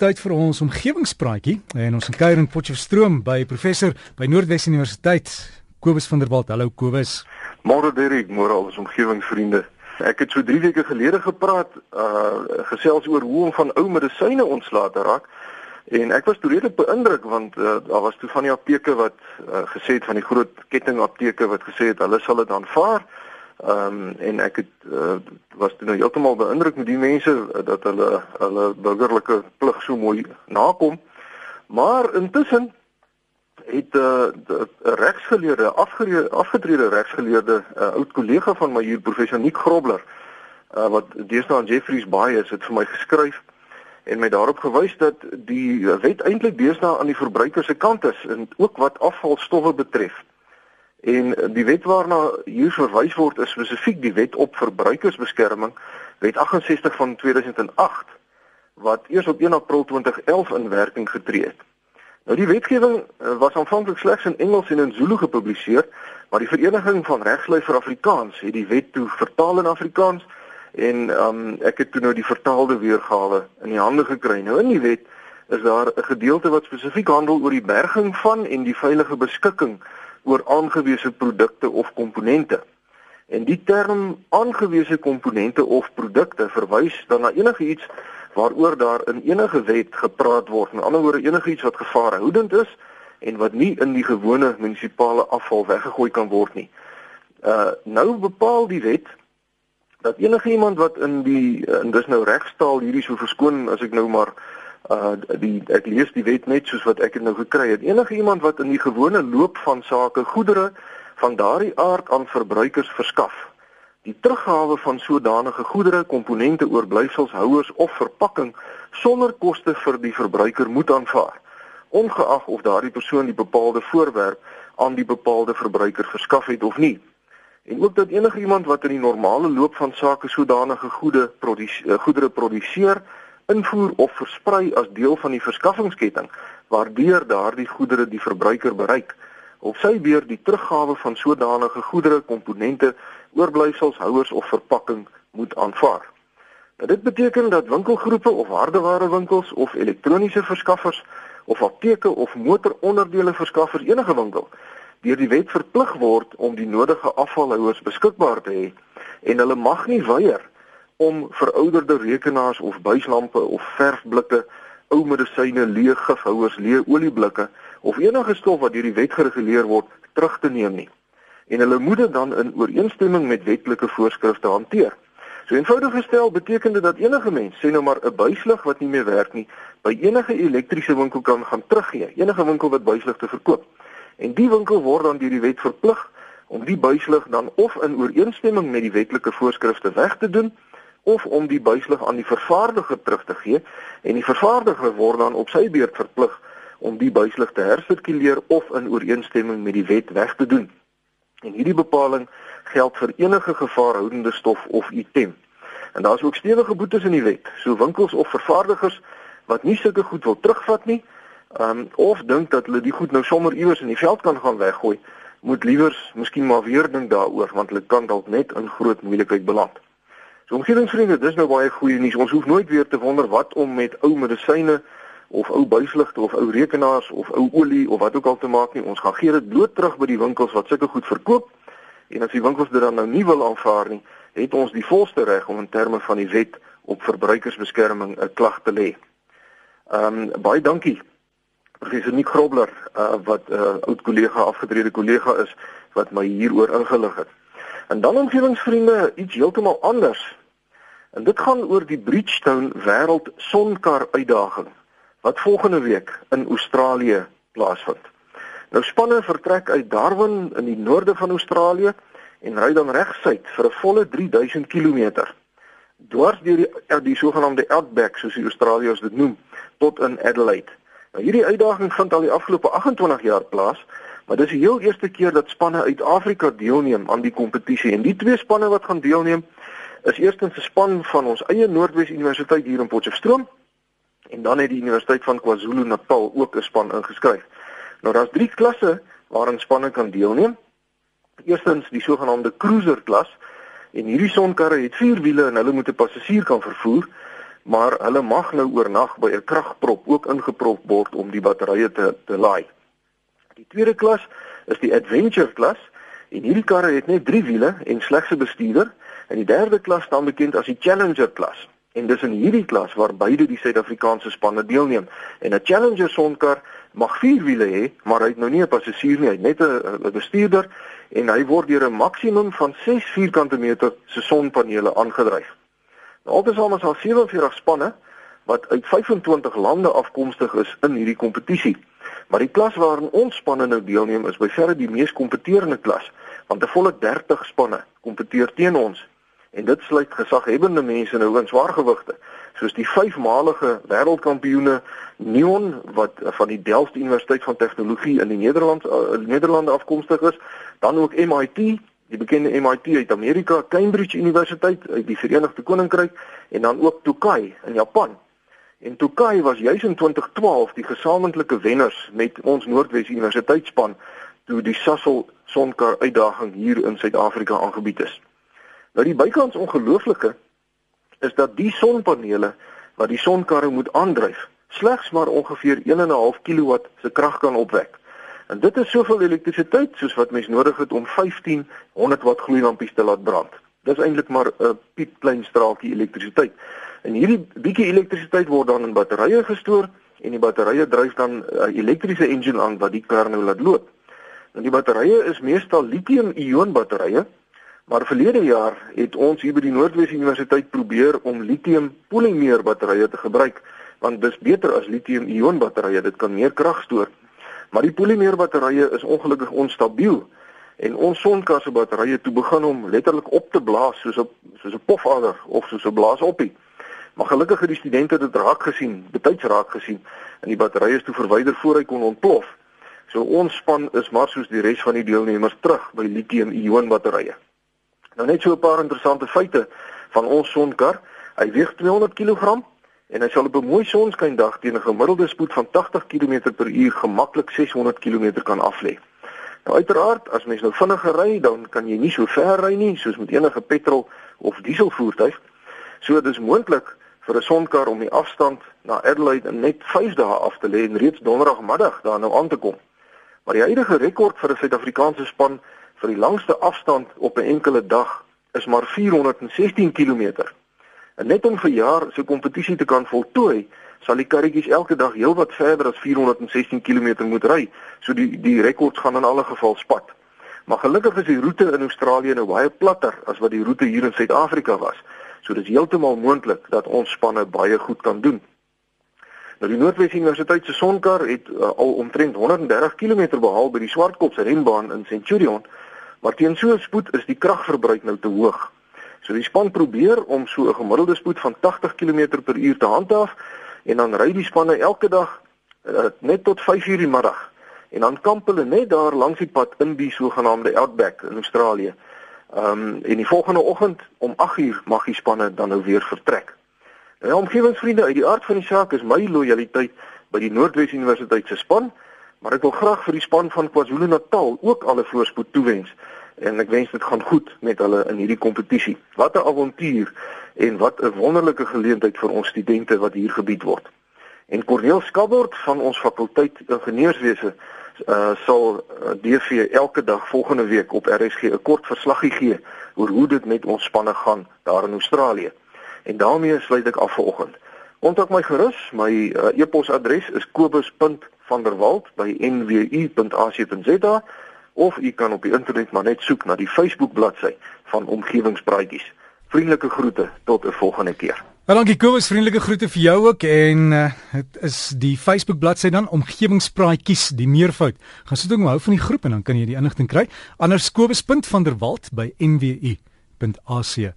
tyd vir ons omgewingspraatjie en ons kuier in Potchefstroom by professor by Noordwes Universiteit Kobus van der Walt. Hallo Kobus. Môre Derek, môre al ons omgewingsvriende. Ek het so 3 weke gelede gepraat, uh gesels oor hoe om van ou medisyne ontslae te raak. En ek was redelik beïndruk want uh, daar was toe van die apteke wat uh, gesê het van die groot ketting apteke wat gesê het hulle sal dit aanvaar. Ehm um, en ek het uh, was toe nou heeltemal beïndruk met die mense uh, dat hulle hulle burgerlike plig so mooi nakom. Maar intussen het 'n uh, regsgeleerde afgetrede regsgeleerde 'n uh, oud kollega van my hier professor Nick Grobler uh, wat deesdae aan Jeffreys Bay is het vir my geskryf en my daarop gewys dat die wet eintlik deesdae aan die verbruiker se kant is en ook wat afvalstowwe betref. En die wet waarna hier verwys word is spesifiek die wet op verbruikersbeskerming, wet 68 van 2008 wat eers op 1 April 2011 in werking getree het. Nou die wetgewing eh, was aanvanklik slegs in Engels en in Zulu gepubliseer, maar die Vereniging van Regslui vir Afrikaans het die wet toe vertaal in Afrikaans en um, ek het toe nou die vertaalde weergawe in die hande gekry. Nou in die wet is daar 'n gedeelte wat spesifiek handel oor die berging van en die veilige beskikking oor aangewese produkte of komponente. En die term aangewese komponente of produkte verwys dan na enigiets waaroor daar in enige wet gepraat word. Met ander woorde enigiets wat gevaarhoudend is en wat nie in die gewone munisipale afval weggegooi kan word nie. Uh nou bepaal die wet dat enige iemand wat in die en dis nou regstaal hierdie so verskoon as ek nou maar uh die ek lees die wet net soos wat ek dit nou gekry het. Enige iemand wat in die gewone loop van sake goedere van daardie aard aan verbruikers verskaf, die teruggawe van sodanige goedere, komponente, oorblyfsels, houers of verpakking sonder koste vir die verbruiker moet aanvaar, ongeag of daardie persoon die bepaalde voorwerp aan die bepaalde verbruiker verskaf het of nie. En ook dat enige iemand wat in die normale loop van sake sodanige goede produseer, goedere produseer, invoer of versprei as deel van die verskaffingsketting waardeur daardie goedere die verbruiker bereik of sy beheer die teruggawe van sodanige goedere, komponente, oorblyfsels, houers of verpakking moet aanvaar. Nou, dit beteken dat winkelgroepe of hardewarewinkels of elektroniese verskaffers of apteke of motoronderdele verskaffers enige winkel deur die wet verplig word om die nodige afvalhouers beskikbaar te hê en hulle mag nie weier om verouderde rekenaars of buislampe of verfblikke, ou medisyne, leë gifhouers, leë olieblikke of enige stof wat deur die wet gereguleer word terug te neem nie. En hulle moet dit dan in ooreenstemming met wetlike voorskrifte hanteer. So eenvoudig gestel beteken dit dat enige mens, sê nou maar 'n buislig wat nie meer werk nie, by enige elektriese winkel kan gaan teruggee, enige winkel wat buisligte verkoop. En die winkel word dan deur die wet verplig om die buislig dan of in ooreenstemming met die wetlike voorskrifte weg te doen of om die buislig aan die vervaardiger terug te gee en die vervaardiger word dan op sy beurt verplig om die buislig te hersirkuleer of in ooreenstemming met die wet weg te doen. En hierdie bepaling geld vir enige gevaarhoudende stof of item. En daar's ook stewige boetes in die wet. So winkels of vervaardigers wat nie sulke goed wil terugvat nie, um, of dink dat hulle die goed nou sommer iewers in die veld kan gaan weggooi, moet liewers miskien maar weer dink daaroor want hulle kan dalk net in groot moeilikheid beland. So omgewingsvriende, dis nou baie goeie nuus. Ons hoef nooit weer te wonder wat om met ou medisyne of ou buisligte of ou rekenaars of ou olie of wat ook al te maak nie. Ons gaan gee dit bloot terug by die winkels wat sulke goed verkoop. En as die winkels dit dan nou nie wil aanvaar nie, het ons die volste reg om in terme van die wet op verbruikersbeskerming 'n klag te lê. Ehm um, baie dankie. Professor Nick Grobler, uh, wat 'n uh, oud kollega, afgetrede kollega is wat my hieroor ingelig het. En dan omgewingsvriende iets heeltemal anders. En dit gaan oor die Bridgestone Wêreld Sonkar uitdaging wat volgende week in Australië plaasvind. Nou spanne vertrek uit Darwin in die noorde van Australië en ry dan regsuit vir 'n volle 3000 km. Dwars deur die die, die sogenaamde Outback soos die Australiërs dit noem tot in Adelaide. Nou hierdie uitdaging vind al die afgelope 28 jaar plaas, maar dis die heel eerste keer dat spanne uit Afrika deelneem aan die kompetisie en die twee spanne wat gaan deelneem is eerstens 'n span van ons eie Noordwes Universiteit hier in Potchefstroom en dan het die Universiteit van KwaZulu-Natal ook 'n span ingeskryf. Nou daar's drie klasse waarin spanne kan deelneem. Eerstens die sogenaamde cruiser klas en hierdie sonkarre het vier wiele en hulle moet 'n passasier kan vervoer. maar hulle mag nou oornag by 'n kragprop ook ingeprop word om die batterye te te laai. Die tweede klas is die Adventure klas en hierdie karre het net 3 wiele en slegs 'n bestuurder en die derde klas staan bekend as die Challenger klas. En dis in hierdie klas waar beide die Suid-Afrikaanse spanne deelneem. En 'n Challenger sonkar mag 4 wiele hê, maar hy het nou nie 'n passasier nie, hy het net 'n bestuurder en hy word deur 'n maksimum van 6 vierkante meter se sonpanele aangedryf. Nou altesaam is daar 47 spanne wat uit 25 lande afkomstig is in hierdie kompetisie. Maar die klas waarin ons spanne nou deelneem is by verre die mees kompeterende klas, want 'n volle 30 spanne kompeteer teen ons en dit sluit gesaghebende mense nou in swaargewigte soos die vyfmalige wêreldkampioene Neon wat van die Delft Universiteit van Tegnologie in die Nederland uh, Nederlande afkomstig is. Dan ook MIT die bekende MIT uit Amerika Cambridge Universiteit uit die Verenigde Koninkryk en dan ook Tokai in Japan. En Tokai was juis in 2012 die gesamentlike wenners met ons Noordwes Universiteitsspan toe die Sasol Sonkar uitdaging hier in Suid-Afrika aangebied is Nou die bykans ongelooflike is dat die sonpanele wat die sonkarre moet aandryf, slegs maar ongeveer 1.5 kW se krag kan opwek. En dit is soveel elektrisiteit soos wat mens nodig het om 1500 watt gloeilampies te laat brand. Dis eintlik maar 'n piep klein straaltjie elektrisiteit. En hierdie bietjie elektrisiteit word dan in batterye gestoor en die batterye dryf dan 'n elektriese engine aan wat die kar nou laat loop. En die batterye is meestal lithium-ion batterye Maar verlede jaar het ons hier by die Noordwes Universiteit probeer om lithium polymeer batterye te gebruik want dis beter as lithium ion batterye dit kan meer krag stoor. Maar die polymeer batterye is ongelukkig onstabiel en ons sonkasse batterye toe begin om letterlik op te blaas soos 'n soos 'n pofadder of soos 'n blaasoppie. Maar gelukkig het die studente dit raak gesien, betyds raak gesien en die batterye is toe verwyder voor hy kon ontplof. So ons span is maar soos die res van die deelnemers terug by lithium ion batterye. Nou net so 'n paar interessante feite van ons sonkar. Hy weeg 200 kg en hy sal op 'n mooi sonskyndag teen 'n gemiddelde spoed van 80 km/h gemaklik 600 km kan aflê. Nou uiteraard, as mens nou vinniger ry, dan kan jy nie so ver ry nie soos met enige petrol of diesel voertuig. So dis moontlik vir 'n sonkar om die afstand na Adelaide in net 5 dae af te lê en reeds donderdagmiddag daar nou aan te kom. Maar die huidige rekord vir 'n Suid-Afrikaanse span vir die langste afstand op 'n enkele dag is maar 416 km. En net om vir jaar so kompetisie te kan voltooi, sal die karretjies elke dag heelwat verder as 416 km moet ry. So die die rekords gaan in alle geval spat. Maar gelukkig is die roete in Australië nou baie platter as wat die roete hier in Suid-Afrika was. So dis heeltemal moontlik dat ons spanne baie goed kan doen. Nou die Noordwes Universiteit se sonkar het uh, al omtrent 130 km behaal by die Swartkop se renbaan in Centurion. Maar teen so 'n spoed is die kragverbruik nou te hoog. So die span probeer om so 'n gemiddelde spoed van 80 km/h te handhaaf en dan ry die spanne elke dag uh, net tot 5:00 die middag en dan kamp hulle net daar langs die pad in die sogenaamde Outback in Australië. Ehm um, en die volgende oggend om 8:00 mag die spanne dan nou weer vertrek. Nou omgewingsvriende, uit die aard van die saak is my lojaliteit by die Noordwes Universiteit se span Maar ek wil graag vir die span van KwaZulu-Natal ook alle voorspoed toewens en ek wens dit gaan goed met hulle in hierdie kompetisie. Wat 'n avontuur en wat 'n wonderlike geleentheid vir ons studente wat hier gebied word. En Corneel Skabord van ons fakulteit ingenieurswese uh, sal uh, DV elke dag volgende week op RSG 'n kort verslaggie gee oor hoe dit met ons spanne gaan daar in Australië. En daarmee sluit ek af vanoggend. Kontak my gerus, my uh, e-posadres is kobus.vanderwalt@nwu.ac.za of u kan op die internet maar net soek na die Facebook bladsy van Omgewingspraatjies. Vriendelike groete tot 'n volgende keer. Baie dankie Kobus, vriendelike groete vir jou ook en uh, dit is die Facebook bladsy dan Omgewingspraatjies die meervoud. Gaan soek hom hou van die groep en dan kan jy die inligting kry. Anders kobus.vanderwalt by nwu.ac.za